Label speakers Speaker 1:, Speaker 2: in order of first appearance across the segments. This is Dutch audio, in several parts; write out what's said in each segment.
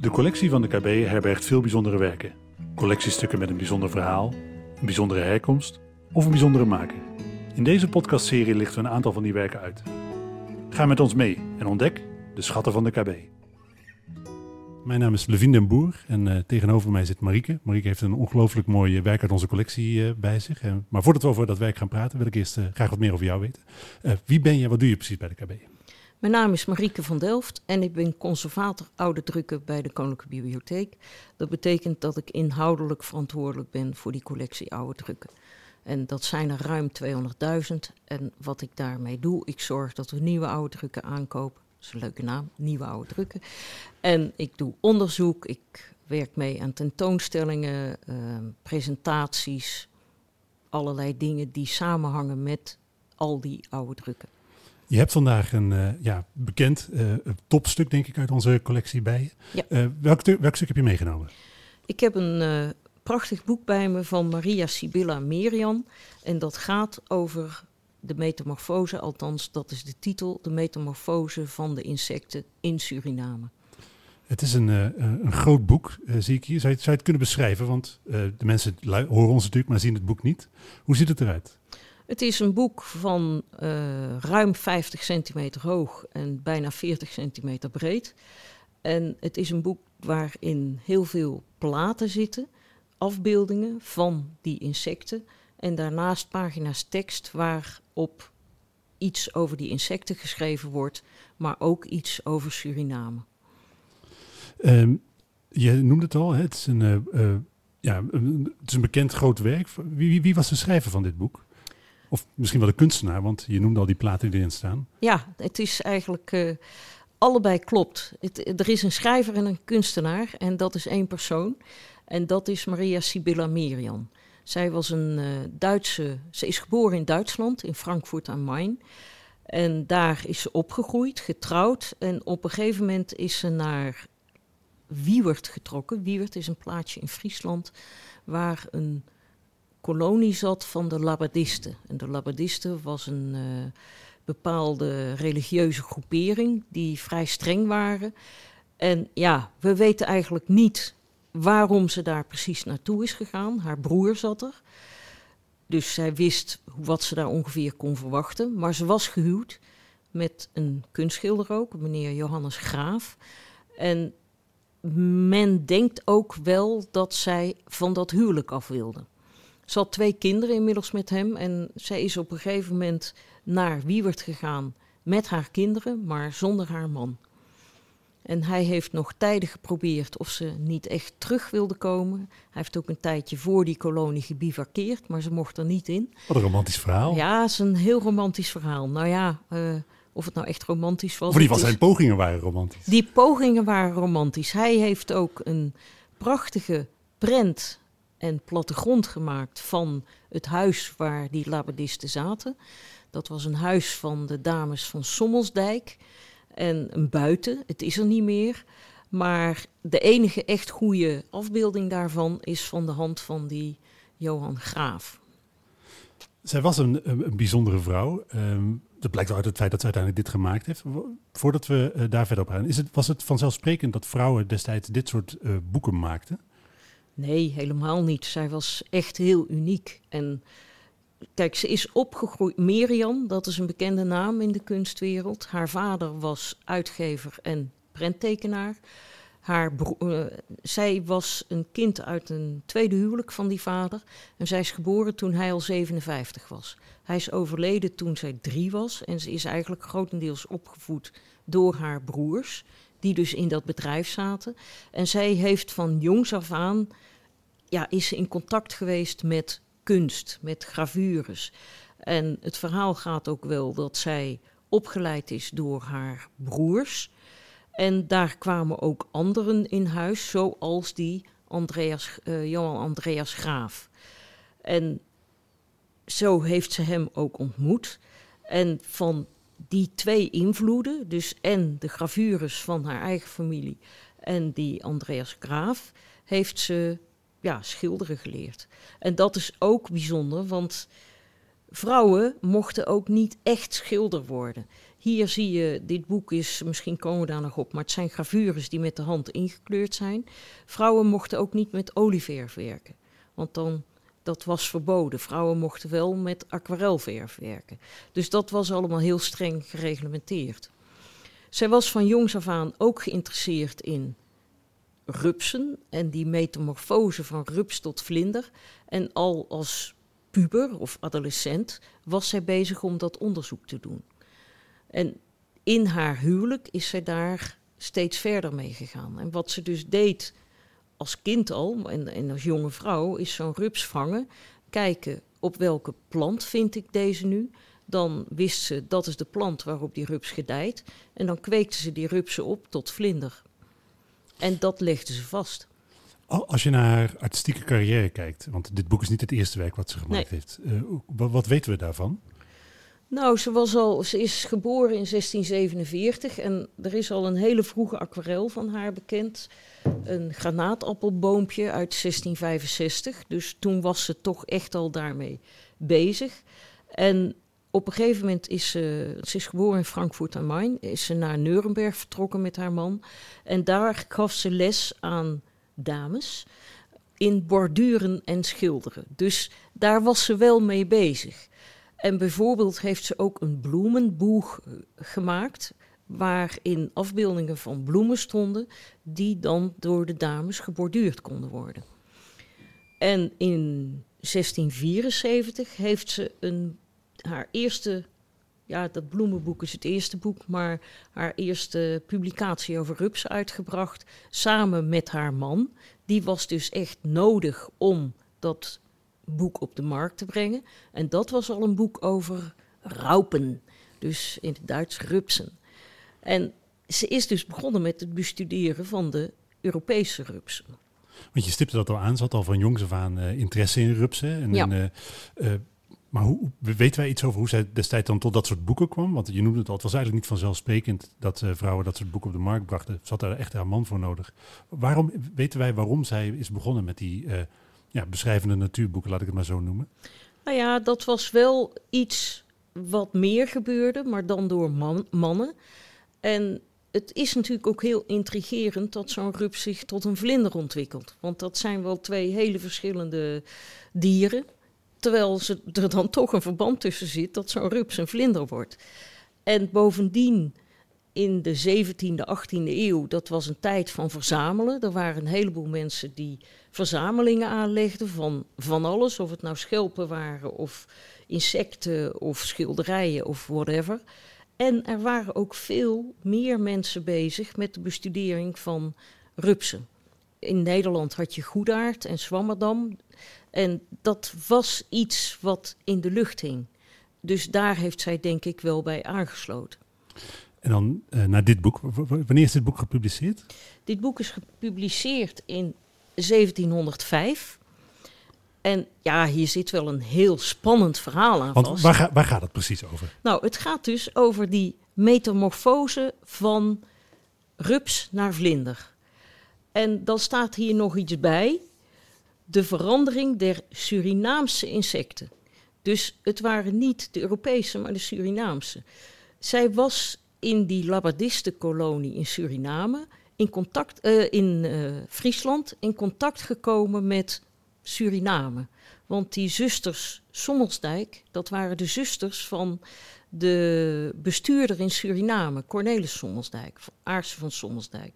Speaker 1: De collectie van de KB herbergt veel bijzondere werken. Collectiestukken met een bijzonder verhaal, een bijzondere herkomst of een bijzondere maker. In deze podcastserie lichten we een aantal van die werken uit. Ga met ons mee en ontdek de schatten van de KB. Mijn naam is Levine den Boer en uh, tegenover mij zit Marieke. Marieke heeft een ongelooflijk mooi werk uit onze collectie uh, bij zich. Uh, maar voordat we over dat werk gaan praten, wil ik eerst graag wat meer over jou weten. wie ben je, wat doe je precies bij de KB?
Speaker 2: Mijn naam is Marieke van Delft en ik ben conservator oude drukken bij de Koninklijke Bibliotheek. Dat betekent dat ik inhoudelijk verantwoordelijk ben voor die collectie oude drukken. En dat zijn er ruim 200.000. En wat ik daarmee doe, ik zorg dat we nieuwe oude drukken aankopen. Dat is een leuke naam, nieuwe oude drukken. En ik doe onderzoek, ik werk mee aan tentoonstellingen, uh, presentaties, allerlei dingen die samenhangen met al die oude drukken.
Speaker 1: Je hebt vandaag een uh, ja, bekend uh, topstuk, denk ik, uit onze collectie bij je. Ja. Uh, welk, welk, stuk heb je meegenomen?
Speaker 2: Ik heb een prachtig boek bij me van Maria Sibylla Merian. En dat gaat over de metamorfose, althans dat is de titel, de metamorfose van de insecten in Suriname.
Speaker 1: Het is een, een groot boek, zie ik hier. Zou je, zou je het kunnen beschrijven? Want de mensen horen ons natuurlijk, maar zien het boek niet. Hoe ziet het eruit?
Speaker 2: Het is een boek van uh, ruim 50 centimeter hoog en bijna 40 centimeter breed. En het is een boek waarin heel veel platen zitten, afbeeldingen van die insecten. En daarnaast pagina's tekst waarop iets over die insecten geschreven wordt, maar ook iets over Suriname.
Speaker 1: Um, je noemde het al? Het, is een, uh, uh, ja, een bekend groot werk. Wie, wie, wie was de schrijver van dit boek? Of misschien wel de kunstenaar, want je noemde al die platen die erin staan.
Speaker 2: Ja, het is eigenlijk uh, allebei klopt. Er is een schrijver en een kunstenaar en dat is één persoon. En dat is Maria Sibylla Merian. Zij was een uh, Duitse, ze is geboren in Duitsland, in Frankfurt am Main. En daar is ze opgegroeid, getrouwd. En op een gegeven moment is ze naar Wiewert getrokken. Wiewert is een plaatsje in Friesland waar een kolonie zat van de Labadisten. En de Labadisten was een uh, bepaalde religieuze groepering die vrij streng waren. En ja, we weten eigenlijk niet waarom ze daar precies naartoe is gegaan. Haar broer zat er. Dus zij wist wat ze daar ongeveer kon verwachten. Maar ze was gehuwd met een kunstschilder ook, meneer Johannes Graaf. En men denkt ook wel dat zij van dat huwelijk af wilde. Ze had twee kinderen inmiddels met hem en zij is op een gegeven moment naar Wiewert gegaan met haar kinderen, maar zonder haar man. En hij heeft nog tijden geprobeerd of ze niet echt terug wilde komen. Hij heeft ook een tijdje voor die kolonie gebivakkeerd, maar ze mocht er niet in.
Speaker 1: Wat een romantisch verhaal.
Speaker 2: Ja, het is een heel romantisch verhaal. Nou ja, uh, of het nou echt romantisch was.
Speaker 1: Of die van zijn pogingen waren romantisch.
Speaker 2: Die pogingen waren romantisch. Hij heeft ook een prachtige prent en plattegrond gemaakt van het huis waar die labadisten zaten. Dat was een huis van de dames van Sommelsdijk en een buiten. Het is er niet meer. Maar de enige echt goede afbeelding daarvan is van de hand van die Johan Graaf.
Speaker 1: Zij was een, een bijzondere vrouw. Um, dat blijkt uit het feit dat ze uiteindelijk dit gemaakt heeft. Voordat we uh, daar verder op gaan, is het, was het vanzelfsprekend dat vrouwen destijds dit soort uh, boeken maakten?
Speaker 2: Nee, helemaal niet. Zij was echt heel uniek. En kijk, ze is opgegroeid. Merian, dat is een bekende naam in de kunstwereld. Haar vader was uitgever en prenttekenaar. Haar uh, zij was een kind uit een tweede huwelijk van die vader. En zij is geboren toen hij al 57 was. Hij is overleden toen zij drie was. En ze is eigenlijk grotendeels opgevoed door haar broers die dus in dat bedrijf zaten. En zij heeft van jongs af aan, ja, is in contact geweest met kunst, met gravures. En het verhaal gaat ook wel dat zij opgeleid is door haar broers. En daar kwamen ook anderen in huis, zoals die Andreas, uh, Johan Andreas Graaf. En zo heeft ze hem ook ontmoet. En van die twee invloeden, dus en de gravures van haar eigen familie en die Andreas Graaf, heeft ze ja, schilderen geleerd. En dat is ook bijzonder, want vrouwen mochten ook niet echt schilder worden. Hier zie je, dit boek is, misschien komen we daar nog op, maar het zijn gravures die met de hand ingekleurd zijn. Vrouwen mochten ook niet met olieverf werken, want dan, dat was verboden. Vrouwen mochten wel met aquarelverf werken. Dus dat was allemaal heel streng gereglementeerd. Zij was van jongs af aan ook geïnteresseerd in rupsen en die metamorfose van rups tot vlinder. En al als puber of adolescent was zij bezig om dat onderzoek te doen. En in haar huwelijk is zij daar steeds verder mee gegaan. En wat ze dus deed als kind al en, en als jonge vrouw, is zo'n rups vangen, kijken op welke plant vind ik deze nu. Dan wist ze dat is de plant waarop die rups gedijt. En dan kweekte ze die rupsen op tot vlinder. En dat legde ze vast.
Speaker 1: Als je naar haar artistieke carrière kijkt, want dit boek is niet het eerste werk wat ze gemaakt heeft. Uh, wat, weten we daarvan?
Speaker 2: Nou, ze, was al, ze is geboren in 1647 en er is al een hele vroege aquarel van haar bekend. Een granaatappelboompje uit 1665. Dus toen was ze toch echt al daarmee bezig. En op een gegeven moment is ze, ze is geboren in Frankfurt am Main, is ze naar Nuremberg vertrokken met haar man. En daar gaf ze les aan dames in borduren en schilderen. Dus daar was ze wel mee bezig. En bijvoorbeeld heeft ze ook een bloemenboeg eh, gemaakt, waarin afbeeldingen van bloemen stonden, die dan door de dames geborduurd konden worden. En in 1674 heeft ze een, haar eerste, ja, dat bloemenboek is het eerste boek, maar haar eerste publicatie over rupsen uitgebracht, samen met haar man. Die was dus echt nodig om dat boek op de markt te brengen. En dat was al een boek over raupen, dus in het Duits rupsen. En ze is dus begonnen met het bestuderen van de Europese rupsen.
Speaker 1: Want je stipte dat al aan, ze had al van jongs af aan uh, interesse in rupsen. En
Speaker 2: ja.
Speaker 1: uh, uh, maar hoe, weten wij iets over hoe zij destijds dan tot dat soort boeken kwam? Want je noemde het al, het was eigenlijk niet vanzelfsprekend dat vrouwen dat soort boeken op de markt brachten. Ze had daar echt haar man voor nodig. Waarom weten wij waarom zij is begonnen met die ja, beschrijvende natuurboeken, laat ik het maar zo noemen?
Speaker 2: Nou ja, dat was wel iets wat meer gebeurde, maar dan door man, mannen. En het is natuurlijk ook heel intrigerend dat zo'n rups zich tot een vlinder ontwikkelt. Want dat zijn wel twee hele verschillende dieren. Terwijl ze, er dan toch een verband tussen zit dat zo'n rups een vlinder wordt. En bovendien in de 17e, 18e eeuw, dat was een tijd van verzamelen. Er waren een heleboel mensen die verzamelingen aanlegden van van alles. Of het nou schelpen waren of insecten of schilderijen of whatever. En er waren ook veel meer mensen bezig met de bestudering van rupsen. In Nederland had je Goedaard en Zwammerdam. En dat was iets wat in de lucht hing. Dus daar heeft zij denk ik wel bij aangesloten.
Speaker 1: En dan uh, naar dit boek. wanneer is dit boek gepubliceerd?
Speaker 2: Dit boek is gepubliceerd in 1705. En ja, hier zit wel een heel spannend verhaal aan
Speaker 1: Want
Speaker 2: vast.
Speaker 1: Waar, waar gaat het precies over?
Speaker 2: Nou, het gaat dus over die metamorfose van rups naar vlinder. En dan staat hier nog iets bij. De verandering der Surinaamse insecten. Dus het waren niet de Europese, maar de Surinaamse. Zij was in die Labardistenkolonie in Suriname, in, contact, uh, in uh, Friesland, in contact gekomen met Suriname. Want die zusters Sommelsdijk, dat waren de zusters van de bestuurder in Suriname, Cornelis Sommelsdijk, Aarse van Sommelsdijk.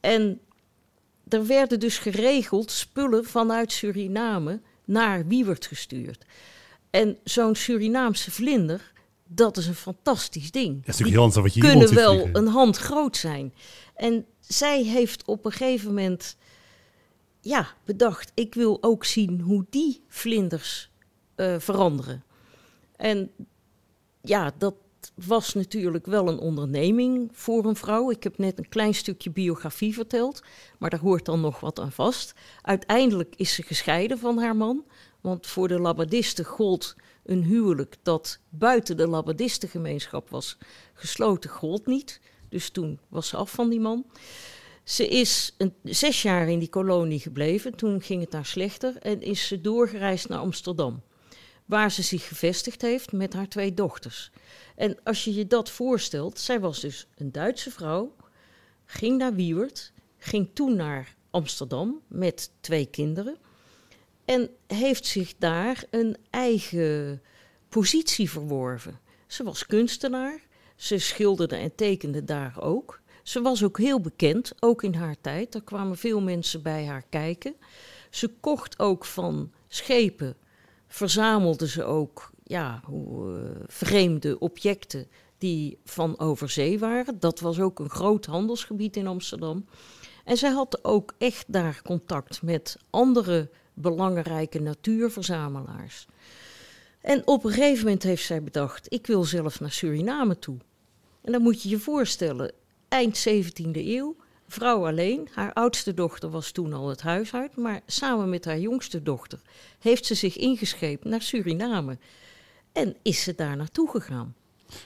Speaker 2: En er werden dus geregeld spullen vanuit Suriname naar Wiewert gestuurd. En zo'n Surinaamse vlinder, dat is een fantastisch ding.
Speaker 1: Dat is natuurlijk heel wat je
Speaker 2: kunnen wel een hand groot zijn. En zij heeft op een gegeven moment ja, bedacht, ik wil ook zien hoe die vlinders uh, veranderen. En ja, dat was natuurlijk wel een onderneming voor een vrouw. Ik heb net een klein stukje biografie verteld, maar daar hoort dan nog wat aan vast. Uiteindelijk is ze gescheiden van haar man, want voor de labadisten gold een huwelijk dat buiten de labbadistengemeenschap was gesloten, gold niet. Dus toen was ze af van die man. Ze is zes jaar in die kolonie gebleven. Toen ging het daar slechter en is ze doorgereisd naar Amsterdam. waar ze zich gevestigd heeft met haar twee dochters. En als je je dat voorstelt, zij was dus een Duitse vrouw, ging naar Wiewert, ging toen naar Amsterdam met twee kinderen en heeft zich daar een eigen positie verworven. Ze was kunstenaar, ze schilderde en tekende daar ook. Ze was ook heel bekend, ook in haar tijd. Er kwamen veel mensen bij haar kijken. Ze kocht ook van schepen, verzamelde ze ook ja, hoe, uh, vreemde objecten die van overzee waren. Dat was ook een groot handelsgebied in Amsterdam. En zij had ook echt daar contact met andere belangrijke natuurverzamelaars. En op een gegeven moment heeft zij bedacht: ik wil zelf naar Suriname toe. En dan moet je je voorstellen, eind 17e eeuw, vrouw alleen. Haar oudste dochter was toen al het huis uit, maar samen met haar jongste dochter heeft ze zich ingescheept naar Suriname. En is ze daar naartoe gegaan.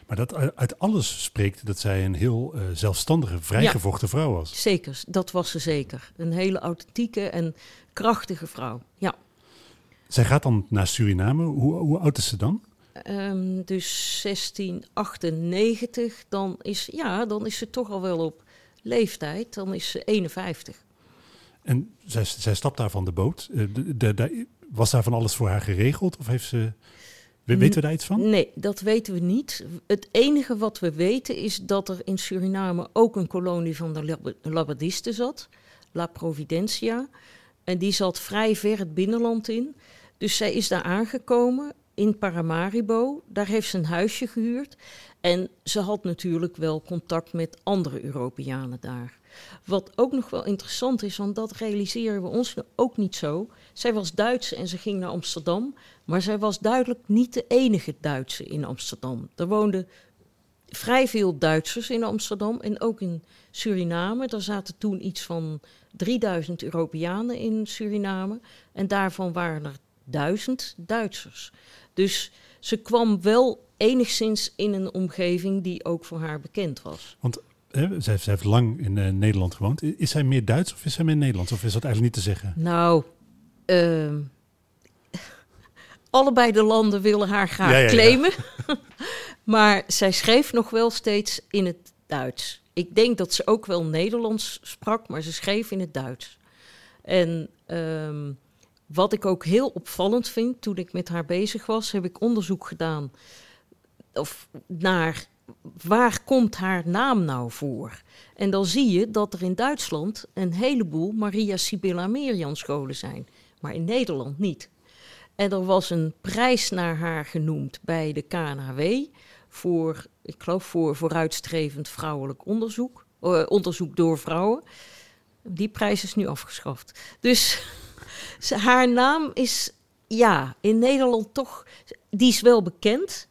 Speaker 1: Maar dat uit alles spreekt dat zij een heel uh, zelfstandige, vrijgevochten ja, vrouw was.
Speaker 2: Zeker, dat was ze zeker. Een hele authentieke en krachtige vrouw, ja.
Speaker 1: Zij gaat dan naar Suriname. Hoe, hoe oud is ze dan?
Speaker 2: Um, dus 1698, dan is, ja, dan is ze toch al wel op leeftijd. Dan is ze 51.
Speaker 1: En zij, zij stapt daar van de boot. De, de, de, was daar van alles voor haar geregeld? Of heeft ze... Weten we daar iets van?
Speaker 2: Nee, dat weten we niet. Het enige wat we weten is dat er in Suriname ook een kolonie van de Labadisten zat, La Providencia. En die zat vrij ver het binnenland in. Dus zij is daar aangekomen in Paramaribo. Daar heeft ze een huisje gehuurd. En ze had natuurlijk wel contact met andere Europeanen daar. Wat ook nog wel interessant is, want dat realiseren we ons ook niet zo. Zij was Duitse en ze ging naar Amsterdam. Maar zij was duidelijk niet de enige Duitse in Amsterdam. Er woonden vrij veel Duitsers in Amsterdam en ook in Suriname. Er zaten toen iets van 3000 Europeanen in Suriname. En daarvan waren er duizend Duitsers. Dus ze kwam wel enigszins in een omgeving die ook voor haar bekend was.
Speaker 1: Want hè, zij, heeft lang in uh, Nederland gewoond. Is zij meer Duits of is zij meer Nederlands? Of is dat eigenlijk niet te zeggen?
Speaker 2: Nou, uh, allebei de landen willen haar graag ja, ja, claimen. maar zij schreef nog wel steeds in het Duits. Ik denk dat ze ook wel Nederlands sprak, maar ze schreef in het Duits. En um, wat ik ook heel opvallend vind, toen ik met haar bezig was, heb ik onderzoek gedaan of naar waar komt haar naam nou voor? En dan zie je dat er in Duitsland een heleboel Maria Sibylla Merian scholen zijn, maar in Nederland niet. En er was een prijs naar haar genoemd bij de KNHW voor, ik geloof, voor vooruitstrevend vrouwelijk onderzoek, uh, onderzoek door vrouwen. Die prijs is nu afgeschaft. Dus haar naam is, ja, in Nederland toch, die is wel bekend.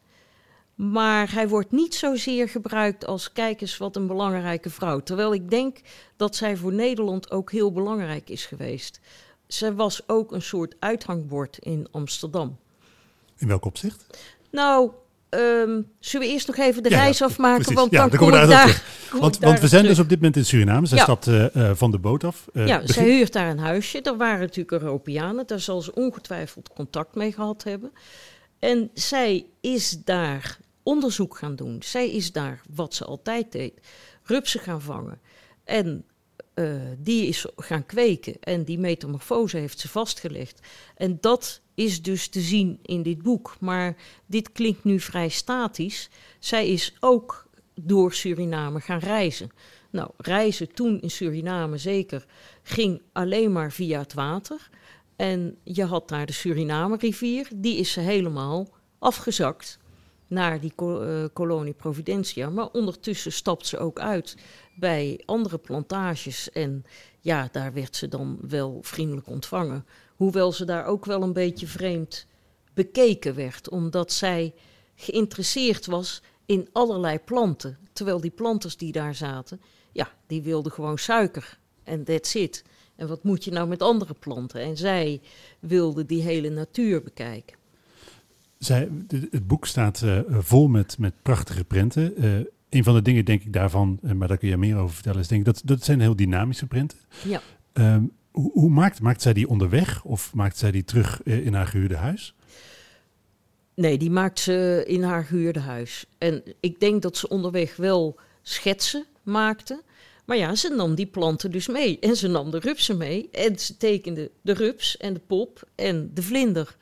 Speaker 2: Maar hij wordt niet zozeer gebruikt als kijk eens wat een belangrijke vrouw. Terwijl ik denk dat zij voor Nederland ook heel belangrijk is geweest. Zij was ook een soort uithangbord in Amsterdam.
Speaker 1: In welk opzicht?
Speaker 2: Nou, Um, zullen we eerst nog even de reis afmaken? want dan, kom ik daar.
Speaker 1: want, want we zijn dus op dit moment in Suriname. Zij stapt uh, van de boot af.
Speaker 2: Uh, ja, zij huurt daar een huisje. Er waren natuurlijk Europeanen. Daar zal ze ongetwijfeld contact mee gehad hebben. En zij is daar onderzoek gaan doen. Zij is daar wat ze altijd deed: rupsen gaan vangen. En uh, die is gaan kweken. En die metamorfose heeft ze vastgelegd. En dat is dus te zien in dit boek. Maar dit klinkt nu vrij statisch. Zij is ook door Suriname gaan reizen. Nou, reizen toen in Suriname zeker ging alleen maar via het water. En je had daar de Suriname-rivier, die is ze helemaal afgezakt naar die uh, kolonie Providentia. Maar ondertussen stapt ze ook uit bij andere plantages. En ja, daar werd ze dan wel vriendelijk ontvangen. Hoewel ze daar ook wel een beetje vreemd bekeken werd, omdat zij geïnteresseerd was in allerlei planten. Terwijl die planters die daar zaten, ja, die wilden gewoon suiker. En that's it. En wat moet je nou met andere planten? En zij wilde die hele natuur bekijken.
Speaker 1: Zij, het boek staat uh, vol met, met prachtige prenten. Uh, een van de dingen, denk ik, daarvan, maar daar kun je meer over vertellen, is denk ik dat dat zijn heel dynamische prenten.
Speaker 2: Ja.
Speaker 1: Um, hoe, hoe, maakt, maakt zij die onderweg of maakt zij die terug in haar gehuurde huis?
Speaker 2: Nee, die maakt ze in haar gehuurde huis. En ik denk dat ze onderweg wel schetsen maakte. Maar ja, ze nam die planten dus mee. En ze nam de rupsen mee. En ze tekende de rups en de pop en de vlinder.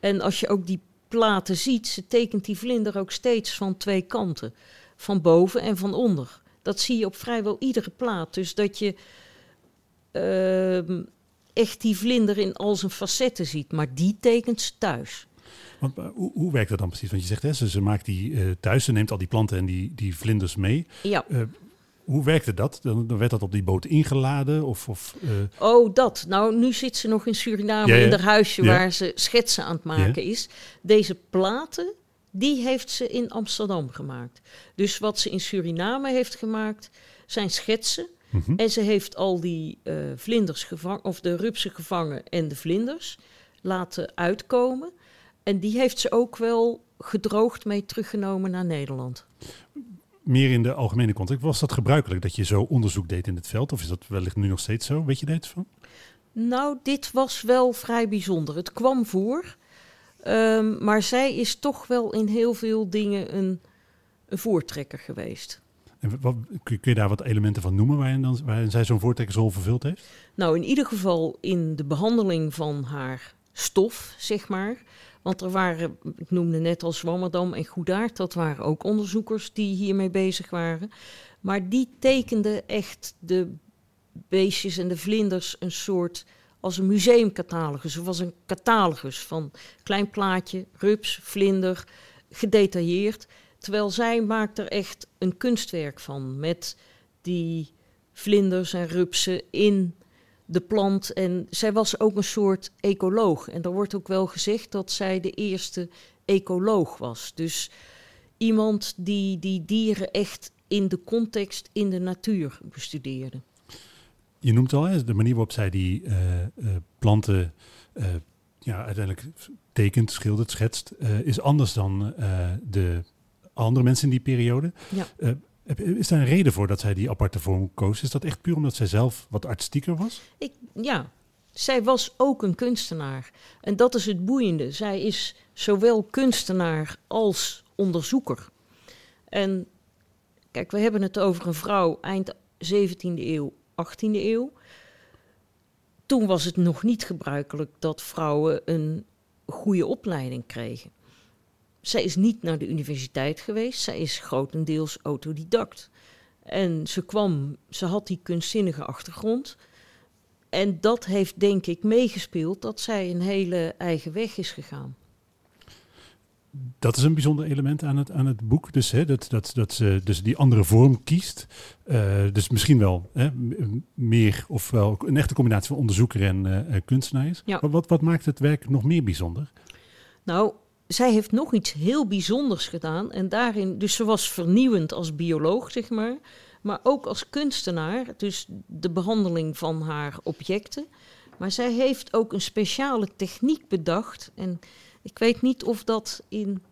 Speaker 2: En als je ook die platen ziet, ze tekent die vlinder ook steeds van twee kanten. Van boven en van onder. Dat zie je op vrijwel iedere plaat. Dus dat je ehm, echt die vlinder in al zijn facetten ziet. Maar die tekent ze thuis.
Speaker 1: Want, uh, hoe, hoe, werkt dat dan precies? Want je zegt, hè, ze, ze maakt die uh, thuis, ze neemt al die planten en die, die vlinders mee.
Speaker 2: Ja.
Speaker 1: Uh, hoe werkte dat? Dan, dan, werd dat op die boot ingeladen? Of, of
Speaker 2: Oh, dat. Nou, nu zit ze nog in Suriname
Speaker 1: Ja, ja.
Speaker 2: in haar huisje
Speaker 1: Ja.
Speaker 2: waar ze schetsen aan het maken is. Deze platen, die heeft ze in Amsterdam gemaakt. Dus wat ze in Suriname heeft gemaakt, zijn schetsen.
Speaker 1: Mhm.
Speaker 2: En ze heeft al die eh, vlinders gevangen, of de rupsen gevangen en de vlinders laten uitkomen. En die heeft ze ook wel gedroogd mee teruggenomen naar Nederland.
Speaker 1: Meer in de algemene context. Was dat gebruikelijk dat je zo onderzoek deed in het veld? Of is dat wellicht nu nog steeds zo? Weet je daar iets van?
Speaker 2: Nou, dit was wel vrij bijzonder. Het kwam voor, ehm, maar zij is toch wel in heel veel dingen een, een voortrekker geweest.
Speaker 1: En wat, kun, kun je daar wat elementen van noemen waarin, dan, waarin zij zo'n voortrekkersrol vervuld heeft?
Speaker 2: Nou, in ieder geval in de behandeling van haar stof, zeg maar. Want er waren, ik noemde net al Zwammerdam en Goedaert, dat waren ook onderzoekers die hiermee bezig waren. Maar die tekenden echt de beestjes en de vlinders een soort als een museumcatalogus. Of als een catalogus van klein plaatje, rups, vlinder, gedetailleerd. Terwijl zij maakt er echt een kunstwerk van met die vlinders en rupsen in de plant. En zij was ook een soort ecoloog. En er wordt ook wel gezegd dat zij de eerste ecoloog was. Dus iemand die die dieren echt in de context, in de natuur bestudeerde.
Speaker 1: Je noemt al hè, de manier waarop zij die eh, eh, planten eh, ja, uiteindelijk tekent, schildert, schetst, is anders dan de andere mensen in die periode.
Speaker 2: Ja.
Speaker 1: Is daar een reden voor dat zij die aparte vorm koos? Is dat echt puur omdat zij zelf wat artistieker was?
Speaker 2: Ik, ja, zij was ook een kunstenaar. En dat is het boeiende. Zij is zowel kunstenaar als onderzoeker. En kijk, we hebben het over een vrouw eind 17e eeuw, 18e eeuw. Toen was het nog niet gebruikelijk dat vrouwen een goede opleiding kregen. Zij is niet naar de universiteit geweest, zij is grotendeels autodidact. En ze kwam, ze had die kunstzinnige achtergrond. En dat heeft denk ik meegespeeld dat zij een hele eigen weg is gegaan.
Speaker 1: Dat is een bijzonder element aan het, aan het boek. Dus, hè, dat, dat, dat ze dus die andere vorm kiest. Eh, dus misschien wel hè, meer of wel een echte combinatie van onderzoeker en eh, eh, kunstenaar is.
Speaker 2: Ja.
Speaker 1: Maar wat, wat maakt het werk nog meer bijzonder?
Speaker 2: Nou, zij heeft nog iets heel bijzonders gedaan. En daarin, dus ze was vernieuwend als bioloog, zeg maar. Maar ook als kunstenaar. Dus de behandeling van haar objecten. Maar zij heeft ook een speciale techniek bedacht. En ik weet niet of dat in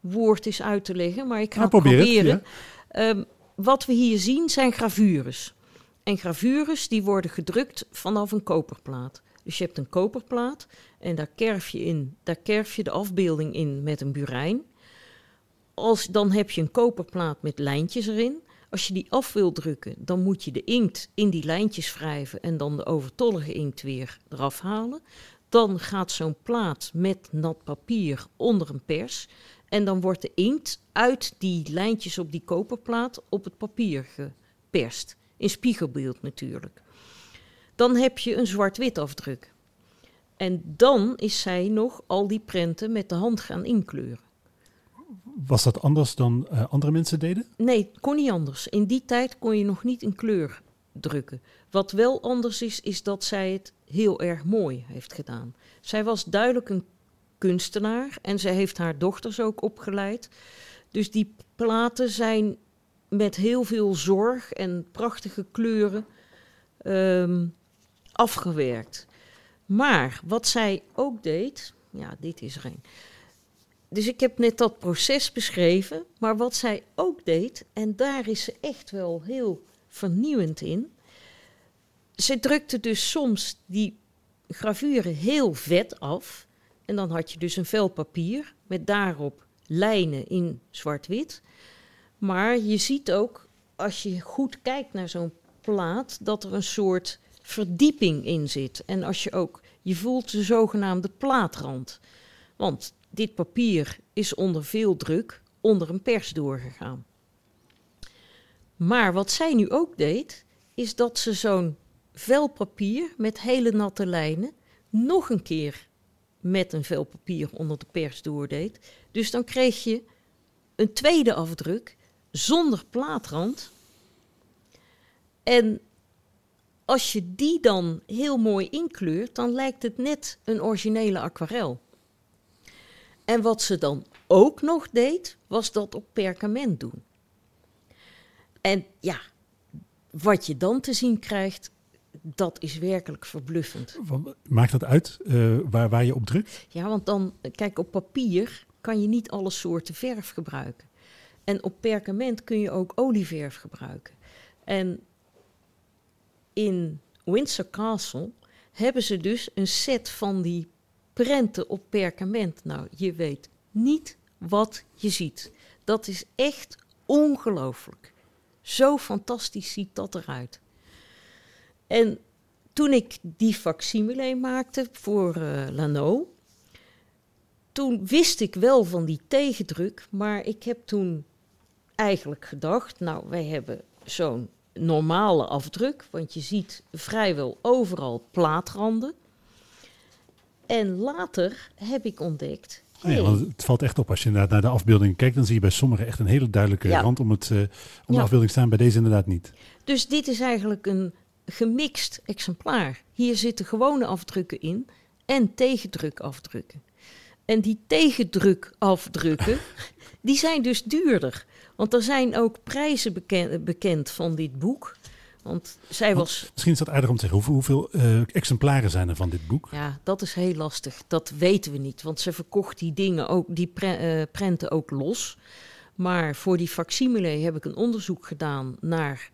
Speaker 2: woord is uit te leggen, maar ik ga
Speaker 1: Ja, probeer het,
Speaker 2: proberen. Ehm, wat we hier zien zijn gravures. En gravures die worden gedrukt vanaf een koperplaat. Dus je hebt een koperplaat en daar kerf je in, daar kerf je de afbeelding in met een burijn. Als, dan heb je een koperplaat met lijntjes erin. Als je die af wil drukken, dan moet je de inkt in die lijntjes wrijven en dan de overtollige inkt weer eraf halen. Dan gaat zo'n plaat met nat papier onder een pers. En dan wordt de inkt uit die lijntjes op die koperplaat op het papier geperst. In spiegelbeeld natuurlijk. Dan heb je een zwart-wit afdruk. En dan is zij nog al die prenten met de hand gaan inkleuren.
Speaker 1: Was dat anders dan eh, andere mensen deden?
Speaker 2: Nee, het kon niet anders. In die tijd kon je nog niet in kleur drukken. Wat wel anders is, is dat zij het heel erg mooi heeft gedaan. Zij was duidelijk een kunstenaar en zij heeft haar dochters ook opgeleid. Dus die platen zijn met heel veel zorg en prachtige kleuren ehm, afgewerkt. Maar wat zij ook deed, ja, dit is er een. Dus ik heb net dat proces beschreven, maar wat zij ook deed, en daar is ze echt wel heel vernieuwend in. Ze drukte dus soms die gravuren heel vet af. En dan had je dus een vel papier met daarop lijnen in zwart-wit. Maar je ziet ook, als je goed kijkt naar zo'n plaat, dat er een soort verdieping in zit. En als je ook, je voelt de zogenaamde plaatrand. Want dit papier is onder veel druk onder een pers doorgegaan. Maar wat zij nu ook deed, is dat ze zo'n vel papier met hele natte lijnen nog een keer met een vel papier onder de pers doordeed. Dus dan kreeg je een tweede afdruk zonder plaatrand. En als je die dan heel mooi inkleurt, dan lijkt het net een originele aquarel. En wat ze dan ook nog deed, was dat op perkament doen. En ja, wat je dan te zien krijgt, dat is werkelijk verbluffend.
Speaker 1: Maakt dat uit uh, waar, waar je op drukt?
Speaker 2: Ja, want dan, kijk, op papier kan je niet alle soorten verf gebruiken. En op perkament kun je ook olieverf gebruiken. En in Windsor Castle hebben ze dus een set van die prenten op perkament. Nou, je weet niet wat je ziet. Dat is echt ongelooflijk. Zo fantastisch ziet dat eruit. En toen ik die facsimile maakte voor uh, Lano, toen wist ik wel van die tegendruk, maar ik heb toen eigenlijk gedacht, nou, wij hebben zo'n normale afdruk, want je ziet vrijwel overal plaatranden. En later heb ik ontdekt.
Speaker 1: Oh ja, want het valt echt op als je naar, naar de afbeelding kijkt, dan zie je bij sommigen echt een hele duidelijke rand om, het, uh, om de afbeelding staan. Bij deze inderdaad niet.
Speaker 2: Dus dit is eigenlijk een gemixt exemplaar. Hier zitten gewone afdrukken in en tegendrukafdrukken. En die tegendrukafdrukken, die zijn dus duurder. Want er zijn ook prijzen bekend, bekend van dit boek. Want zij was.
Speaker 1: misschien is dat aardig om te zeggen. Hoeveel, hoeveel uh, exemplaren zijn er van dit boek?
Speaker 2: Ja, dat is heel lastig. Dat weten we niet. Want ze verkocht die dingen ook, die pre, uh, prenten ook los. Maar voor die facsimile heb ik een onderzoek gedaan naar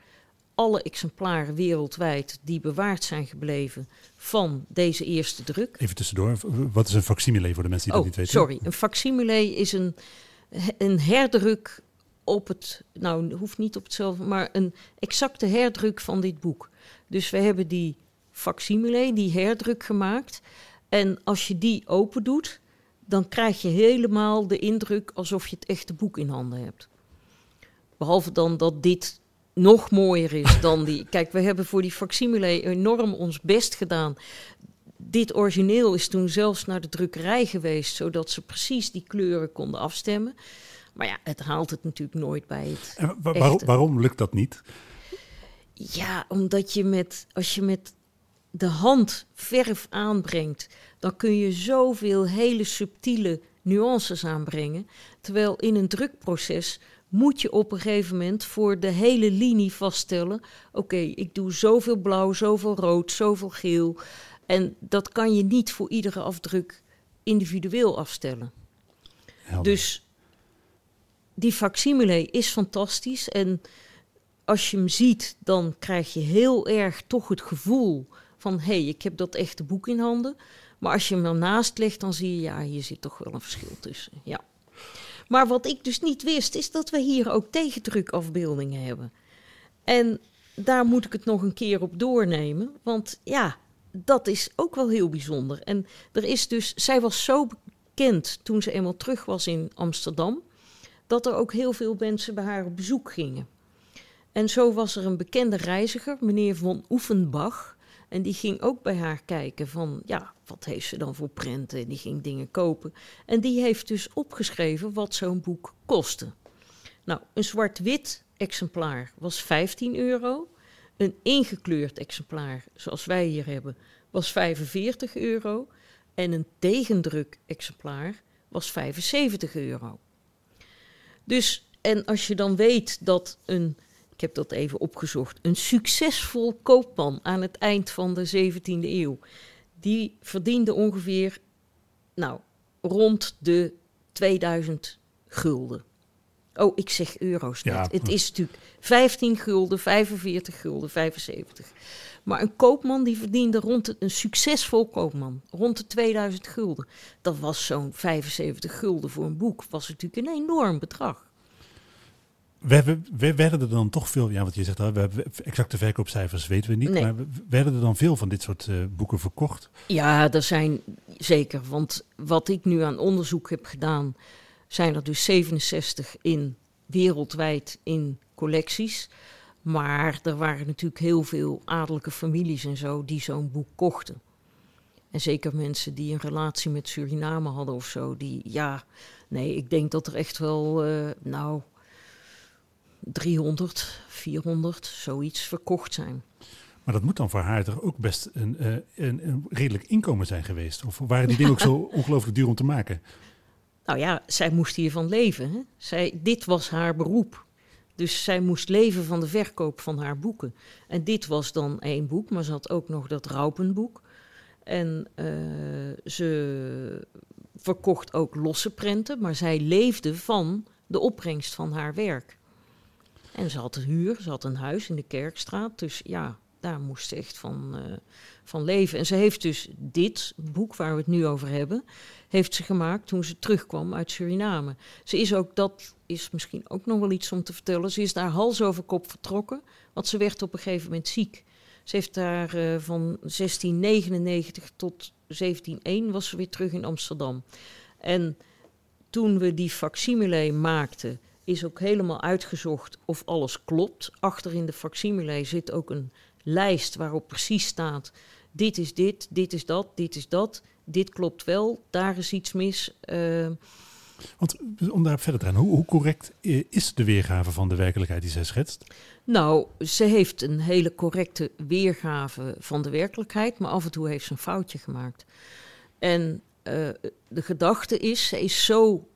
Speaker 2: alle exemplaren wereldwijd die bewaard zijn gebleven van deze eerste druk.
Speaker 1: Even tussendoor, wat is een facsimile voor de mensen die
Speaker 2: oh,
Speaker 1: dat niet weten?
Speaker 2: Sorry, een facsimile is een, een herdruk op het, nou hoeft niet op hetzelfde, maar een exacte herdruk van dit boek. Dus we hebben die facsimile, die herdruk gemaakt. En als je die open doet, dan krijg je helemaal de indruk alsof je het echte boek in handen hebt. Behalve dan dat dit nog mooier is dan die. Kijk, we hebben voor die facsimile enorm ons best gedaan. Dit origineel is toen zelfs naar de drukkerij geweest, zodat ze precies die kleuren konden afstemmen. Maar ja, het haalt het natuurlijk nooit bij het.
Speaker 1: En waarom, waarom lukt dat niet?
Speaker 2: Ja, omdat je met, als je met de hand verf aanbrengt, dan kun je zoveel hele subtiele nuances aanbrengen. Terwijl in een drukproces moet je op een gegeven moment voor de hele linie vaststellen: oké, ik doe zoveel blauw, zoveel rood, zoveel geel. En dat kan je niet voor iedere afdruk individueel afstellen. Dus die facsimile is fantastisch. En als je hem ziet, dan krijg je heel erg toch het gevoel van: hé, hey, ik heb dat echte boek in handen. Maar als je hem ernaast legt, dan zie je, ja, hier zit toch wel een verschil tussen. Ja. Maar wat ik dus niet wist, is dat we hier ook tegendrukafbeeldingen hebben. En daar moet ik het nog een keer op doornemen. Want ja, dat is ook wel heel bijzonder. En er is dus, zij was zo bekend toen ze eenmaal terug was in Amsterdam, dat er ook heel veel mensen bij haar op bezoek gingen. En zo was er een bekende reiziger, meneer von Oefenbach. En die ging ook bij haar kijken van, ja, wat heeft ze dan voor prenten? En die ging dingen kopen. En die heeft dus opgeschreven wat zo'n boek kostte. Nou, een zwart-wit exemplaar was 15 euro. Een ingekleurd exemplaar, zoals wij hier hebben, was 45 euro. En een tegendruk exemplaar was 75 euro. Dus, en als je dan weet dat een ik heb dat even opgezocht, een succesvol koopman aan het eind van de 17e eeuw. Die verdiende ongeveer, nou, rond de 2000 gulden. Oh, ik zeg euro's net.
Speaker 1: Ja.
Speaker 2: Het is natuurlijk 15 gulden, 45 gulden, 75. Maar een koopman die verdiende rond de, een succesvol koopman rond de 2000 gulden. Dat was zo'n 75 gulden voor een boek. Was natuurlijk een enorm bedrag.
Speaker 1: We, hebben- we- werden er dan toch veel, ja, wat je zegt, al, we hebben exacte verkoopcijfers weten we niet,
Speaker 2: Nee.
Speaker 1: maar we- werden er dan veel van dit soort eh, boeken verkocht?
Speaker 2: Ja, er zijn zeker. Want wat ik nu aan onderzoek heb gedaan, zijn er dus 67 in wereldwijd in collecties. Maar er waren natuurlijk heel veel adellijke families en zo die zo'n boek kochten. En zeker mensen die een relatie met Suriname hadden of zo. Die, ja, nee, ik denk dat er echt wel, eh, nou, 300, 400, zoiets verkocht zijn.
Speaker 1: Maar dat moet dan voor haar toch ook best een, eh, een, een redelijk inkomen zijn geweest? Of waren die dingen ook zo ongelooflijk duur om te maken?
Speaker 2: Nou ja, zij moest hiervan leven. Hè? Zij, dit was haar beroep. Dus zij moest leven van de verkoop van haar boeken. En dit was dan één boek, maar ze had ook nog dat Raupenboek. En eh, ze verkocht ook losse prenten, maar zij leefde van de opbrengst van haar werk. En ze had een huur, ze had een huis in de Kerkstraat. Dus ja, daar moest ze echt van, eh, van leven. En ze heeft dus dit boek waar we het nu over hebben, heeft ze gemaakt toen ze terugkwam uit Suriname. Ze is ook, dat is misschien ook nog wel iets om te vertellen, ze is daar hals over kop vertrokken, want ze werd op een gegeven moment ziek. Ze heeft daar eh, van 1699 tot 1701 was ze weer terug in Amsterdam. En toen we die facsimile maakten, is ook helemaal uitgezocht of alles klopt. Achter in de facsimile zit ook een lijst waarop precies staat: dit is dit, dit is dat, dit is dat, dit klopt wel, daar is iets mis. Eh,
Speaker 1: Want om daar verder te gaan, hoe, hoe correct eh, is de weergave van de werkelijkheid die zij schetst?
Speaker 2: nou, ze heeft een hele correcte weergave van de werkelijkheid, maar af en toe heeft ze een foutje gemaakt. En eh, de gedachte is, ze is zo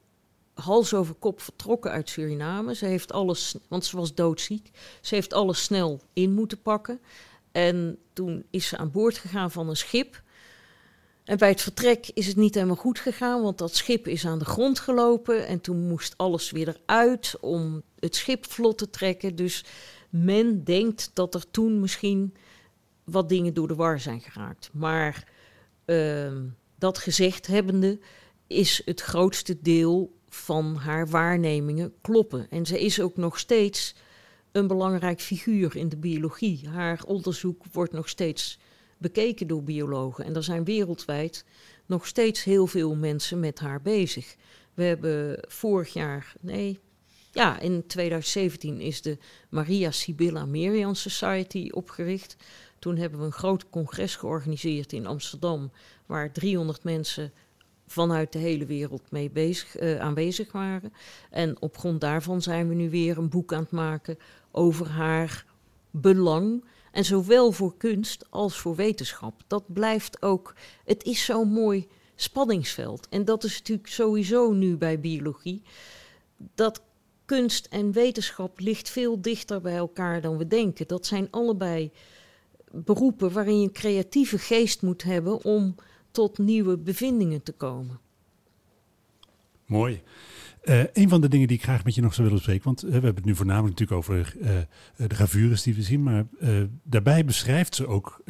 Speaker 2: hals over kop vertrokken uit Suriname. Ze heeft alles, want ze was doodziek. Ze heeft alles snel in moeten pakken. En toen is ze aan boord gegaan van een schip. En bij het vertrek is het niet helemaal goed gegaan, want dat schip is aan de grond gelopen. En toen moest alles weer eruit om het schip vlot te trekken. Dus men denkt dat er toen misschien wat dingen door de war zijn geraakt. Maar ehm, dat gezegd hebbende is het grootste deel van haar waarnemingen kloppen. En ze is ook nog steeds een belangrijk figuur in de biologie. Haar onderzoek wordt nog steeds bekeken door biologen. En er zijn wereldwijd nog steeds heel veel mensen met haar bezig. We hebben vorig jaar, nee, ja, in 2017 is de Maria Sibylla Merian Society opgericht. Toen hebben we een groot congres georganiseerd in Amsterdam, waar 300 mensen vanuit de hele wereld mee bezig, eh, aanwezig waren. En op grond daarvan zijn we nu weer een boek aan het maken over haar belang. En zowel voor kunst als voor wetenschap. Dat blijft ook. Het is zo'n mooi spanningsveld. En dat is natuurlijk sowieso nu bij biologie. Dat kunst en wetenschap ligt veel dichter bij elkaar dan we denken. Dat zijn allebei beroepen waarin je een creatieve geest moet hebben om tot nieuwe bevindingen te komen.
Speaker 1: Mooi. Eh, een van de dingen die ik graag met je nog zou willen bespreken, want eh, we hebben het nu voornamelijk natuurlijk over eh, de gravures die we zien, maar daarbij beschrijft ze ook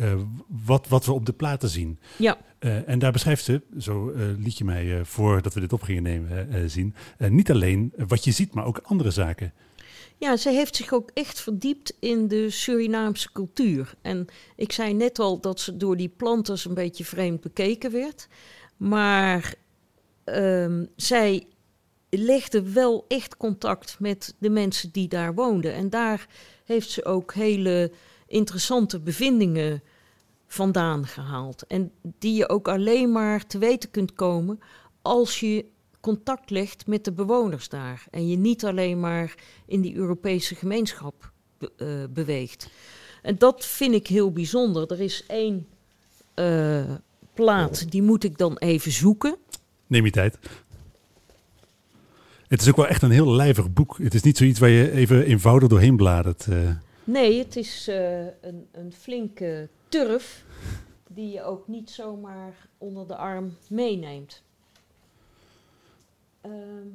Speaker 1: wat, wat we op de platen zien.
Speaker 2: Ja,
Speaker 1: en daar beschrijft ze, zo liet je mij voordat we dit op gingen nemen zien, niet alleen wat je ziet, maar ook andere zaken.
Speaker 2: Ja, zij heeft zich ook echt verdiept in de Surinaamse cultuur. En ik zei net al dat ze door die planters een beetje vreemd bekeken werd. Maar ehm, zij legde wel echt contact met de mensen die daar woonden. En daar heeft ze ook hele interessante bevindingen vandaan gehaald. En die je ook alleen maar te weten kunt komen als je contact legt met de bewoners daar. En je niet alleen maar in die Europese gemeenschap be- eh, beweegt. En dat vind ik heel bijzonder. Er is één eh, plaat, die moet ik dan even zoeken.
Speaker 1: Neem je tijd. Het is ook wel echt een heel lijvig boek. Het is niet zoiets waar je even eenvoudig doorheen bladert. eh.
Speaker 2: Nee, het is een, een flinke turf die je ook niet zomaar onder de arm meeneemt. Ehm,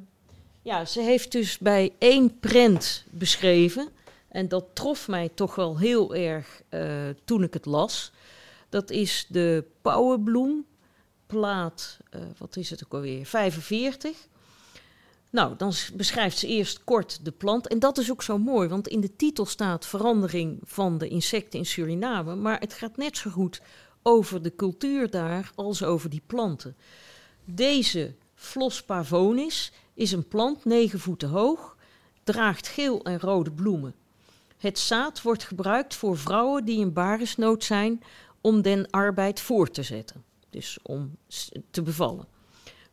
Speaker 2: Ja, ze heeft dus bij één prent beschreven. En dat trof mij toch wel heel erg uh, toen ik het las. Dat is de pauwenbloem, plaat, uh, wat is het ook alweer, 45. Nou, dan beschrijft ze eerst kort de plant. En dat is ook zo mooi, want in de titel staat verandering van de insecten in Suriname. Maar het gaat net zo goed over de cultuur daar als over die planten. Deze Flos pavonis is een plant 9 voeten hoog, draagt geel en rode bloemen. Het zaad wordt gebruikt voor vrouwen die in baresnood zijn om den arbeid voor te zetten, dus om te bevallen.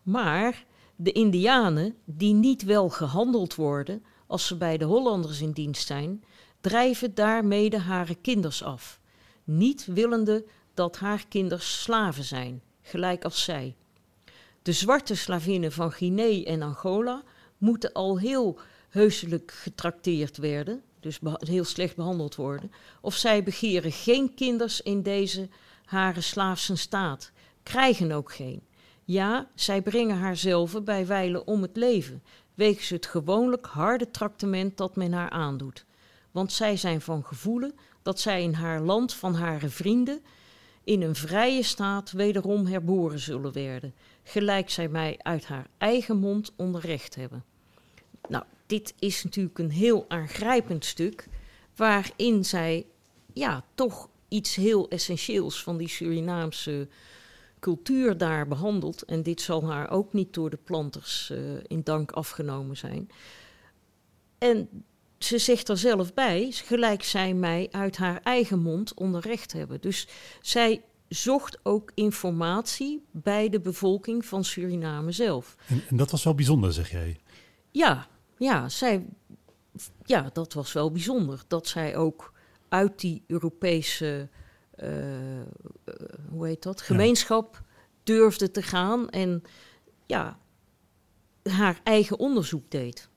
Speaker 2: Maar de Indianen, die niet wel gehandeld worden als ze bij de Hollanders in dienst zijn, drijven daarmee haar kinders af, niet willende dat haar kinders slaven zijn, gelijk als zij. De zwarte slavinnen van Guinea en Angola moeten al heel heuselijk getrakteerd werden, dus heel slecht behandeld worden, of zij begeren geen kinders in deze hare slaafse staat, krijgen ook geen. Ja, zij brengen haarzelf bij wijlen om het leven, wegens het gewoonlijk harde traktement dat men haar aandoet. Want zij zijn van gevoelen dat zij in haar land van hare vrienden in een vrije staat wederom herboren zullen werden, gelijk zij mij uit haar eigen mond onderrecht hebben. Nou, dit is natuurlijk een heel aangrijpend stuk, waarin zij ja, toch iets heel essentieels van die Surinaamse cultuur daar behandelt. En dit zal haar ook niet door de planters uh, in dank afgenomen zijn. En ze zegt er zelf bij, gelijk zij mij uit haar eigen mond onderrecht hebben. Dus zij zocht ook informatie bij de bevolking van Suriname zelf.
Speaker 1: En, en dat was wel bijzonder, zeg jij?
Speaker 2: Ja, ja, zij, ja, dat was wel bijzonder. Dat zij ook uit die Europese, uh, hoe heet dat, gemeenschap durfde te gaan en ja, haar eigen onderzoek deed.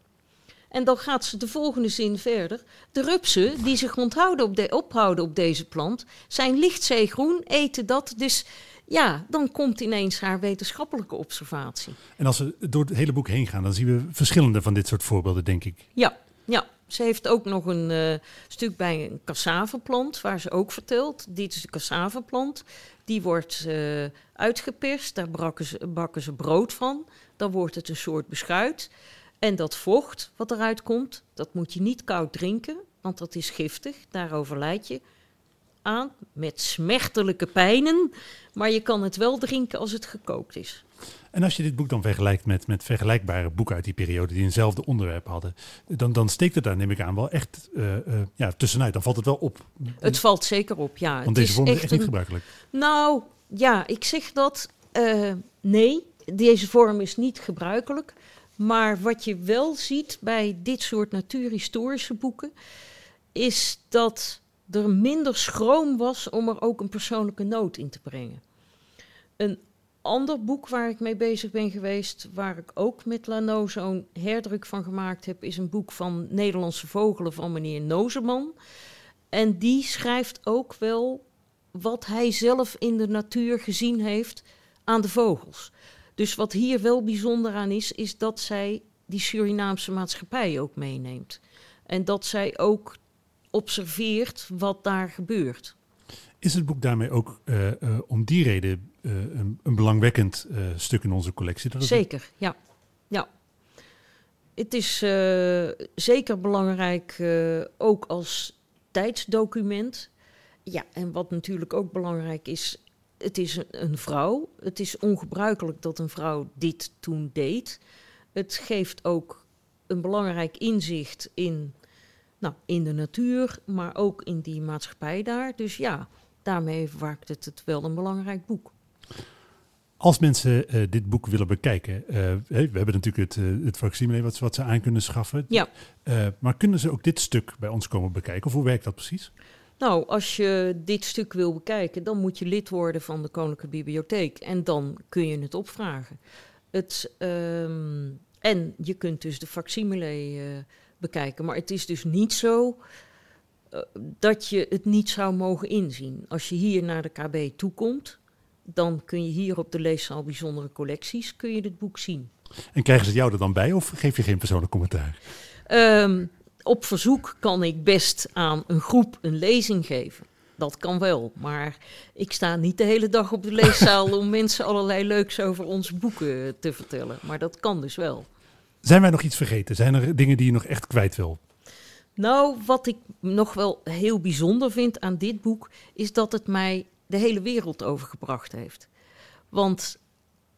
Speaker 2: En dan gaat ze de volgende zin verder. De rupsen die zich onthouden op de, ophouden op deze plant zijn lichtzeegroen, eten dat. Dus ja, dan komt ineens haar wetenschappelijke observatie.
Speaker 1: En als we door het hele boek heen gaan, dan zien we verschillende van dit soort voorbeelden, denk ik.
Speaker 2: Ja, ja. Ze heeft ook nog een uh, stuk bij een cassaveplant, waar ze ook vertelt. Dit is de cassaveplant. Die wordt uh, uitgeperst, daar bakken ze, bakken ze brood van. Dan wordt het een soort beschuit. En dat vocht wat eruit komt, dat moet je niet koud drinken, want dat is giftig. Daar overlijd je aan met smechtelijke pijnen. Maar je kan het wel drinken als het gekookt is.
Speaker 1: En als je dit boek dan vergelijkt met, met vergelijkbare boeken uit die periode die eenzelfde onderwerp hadden, dan, dan steekt het daar, neem ik aan, wel echt uh, uh, ja, tussenuit. Dan valt het wel op.
Speaker 2: Het valt zeker op, ja.
Speaker 1: Want deze vorm is echt niet gebruikelijk.
Speaker 2: Nou, ja, ik zeg dat uh, nee, deze vorm is niet gebruikelijk. Maar wat je wel ziet bij dit soort natuurhistorische boeken, is dat er minder schroom was om er ook een persoonlijke noot in te brengen. Een ander boek waar ik mee bezig ben geweest, waar ik ook met Lano zo'n herdruk van gemaakt heb, is een boek van Nederlandse Vogelen van meneer Nozeman. En die schrijft ook wel wat hij zelf in de natuur gezien heeft aan de vogels. Dus wat hier wel bijzonder aan is, is dat zij die Surinaamse maatschappij ook meeneemt. En dat zij ook observeert wat daar gebeurt.
Speaker 1: Is het boek daarmee ook uh, uh, om die reden uh, een, een, belangwekkend stuk in onze collectie?
Speaker 2: Dat zeker, ja. ja. Het is zeker belangrijk ook als tijdsdocument. Ja, en wat natuurlijk ook belangrijk is, het is een, vrouw. Het is ongebruikelijk dat een vrouw dit toen deed. Het geeft ook een belangrijk inzicht in, nou, in de natuur, maar ook in die maatschappij daar. Dus ja, daarmee maakt het het wel een belangrijk boek.
Speaker 1: Als mensen uh, dit boek willen bekijken, uh, we hebben natuurlijk het, uh, het facsimile wat, wat, ze aan kunnen schaffen.
Speaker 2: Ja.
Speaker 1: maar kunnen ze ook dit stuk bij ons komen bekijken? Of hoe werkt dat precies?
Speaker 2: Nou, als je dit stuk wil bekijken, dan moet je lid worden van de Koninklijke Bibliotheek. En dan kun je het opvragen. Het, um, en je kunt dus de facsimile uh, bekijken. Maar het is dus niet zo uh, dat je het niet zou mogen inzien. Als je hier naar de KB toekomt, dan kun je hier op de leeszaal bijzondere collecties kun je dit boek zien.
Speaker 1: En krijgen ze jou er dan bij of geef je geen persoonlijk commentaar?
Speaker 2: Ehm, op verzoek kan ik best aan een groep een lezing geven. Dat kan wel, maar ik sta niet de hele dag op de leeszaal om mensen allerlei leuks over onze boeken te vertellen. Maar dat kan dus wel.
Speaker 1: Zijn wij nog iets vergeten? Zijn er dingen die je nog echt kwijt wil?
Speaker 2: Nou, wat ik nog wel heel bijzonder vind aan dit boek, is dat het mij de hele wereld overgebracht heeft. Want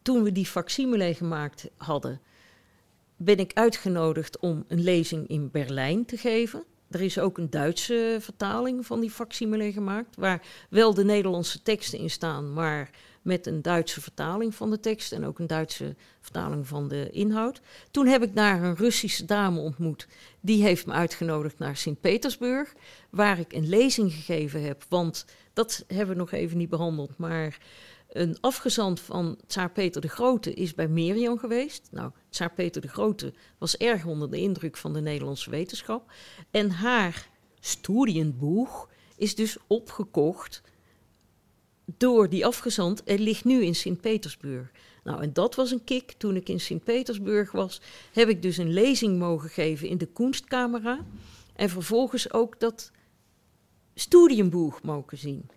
Speaker 2: toen we die facsimile gemaakt hadden, ben ik uitgenodigd om een lezing in Berlijn te geven. Er is ook een Duitse vertaling van die facsimile gemaakt, waar wel de Nederlandse teksten in staan, maar met een Duitse vertaling van de tekst en ook een Duitse vertaling van de inhoud. Toen heb ik daar een Russische dame ontmoet. Die heeft me uitgenodigd naar Sint-Petersburg, waar ik een lezing gegeven heb. Want dat hebben we nog even niet behandeld, maar een afgezant van Tsaar Peter de Grote is bij Merian geweest. Nou, Tsaar Peter de Grote was erg onder de indruk van de Nederlandse wetenschap. En haar studienboek is dus opgekocht door die afgezant en ligt nu in Sint-Petersburg. Nou, en dat was een kick. Toen ik in Sint-Petersburg was, heb ik dus een lezing mogen geven in de Kunstkamera. En vervolgens ook dat studienboek mogen zien.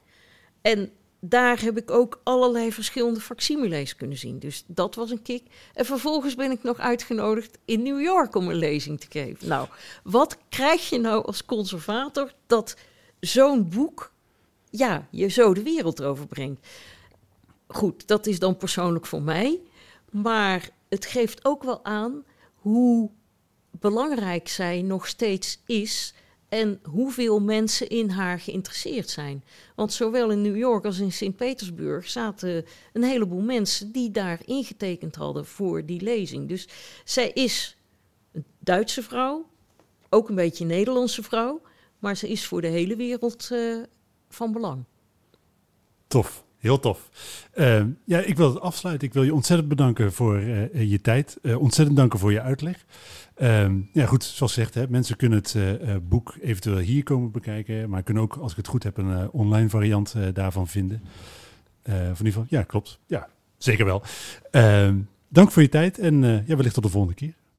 Speaker 2: En daar heb ik ook allerlei verschillende facsimiles kunnen zien. Dus dat was een kick. En vervolgens ben ik nog uitgenodigd in New York om een lezing te geven. Nou, wat krijg je nou als conservator dat zo'n boek ja, je zo de wereld overbrengt? Goed, dat is dan persoonlijk voor mij. Maar het geeft ook wel aan hoe belangrijk zij nog steeds is en hoeveel mensen in haar geïnteresseerd zijn. Want zowel in New York als in Sint-Petersburg zaten een heleboel mensen die daar ingetekend hadden voor die lezing. Dus zij is een Duitse vrouw, ook een beetje een Nederlandse vrouw, maar ze is voor de hele wereld uh, van belang.
Speaker 1: Tof. Heel tof. Uh, ja, ik wil het afsluiten. Ik wil je ontzettend bedanken voor uh, je tijd. Uh, ontzettend danken voor je uitleg. Ehm, ja, goed, zoals gezegd, hè, mensen kunnen het boek eventueel hier komen bekijken. Maar kunnen ook, als ik het goed heb, een online variant daarvan vinden. van in ieder geval, ja, klopt. Ja, zeker wel. Ehm, dank voor je tijd en ja, wellicht tot de volgende keer.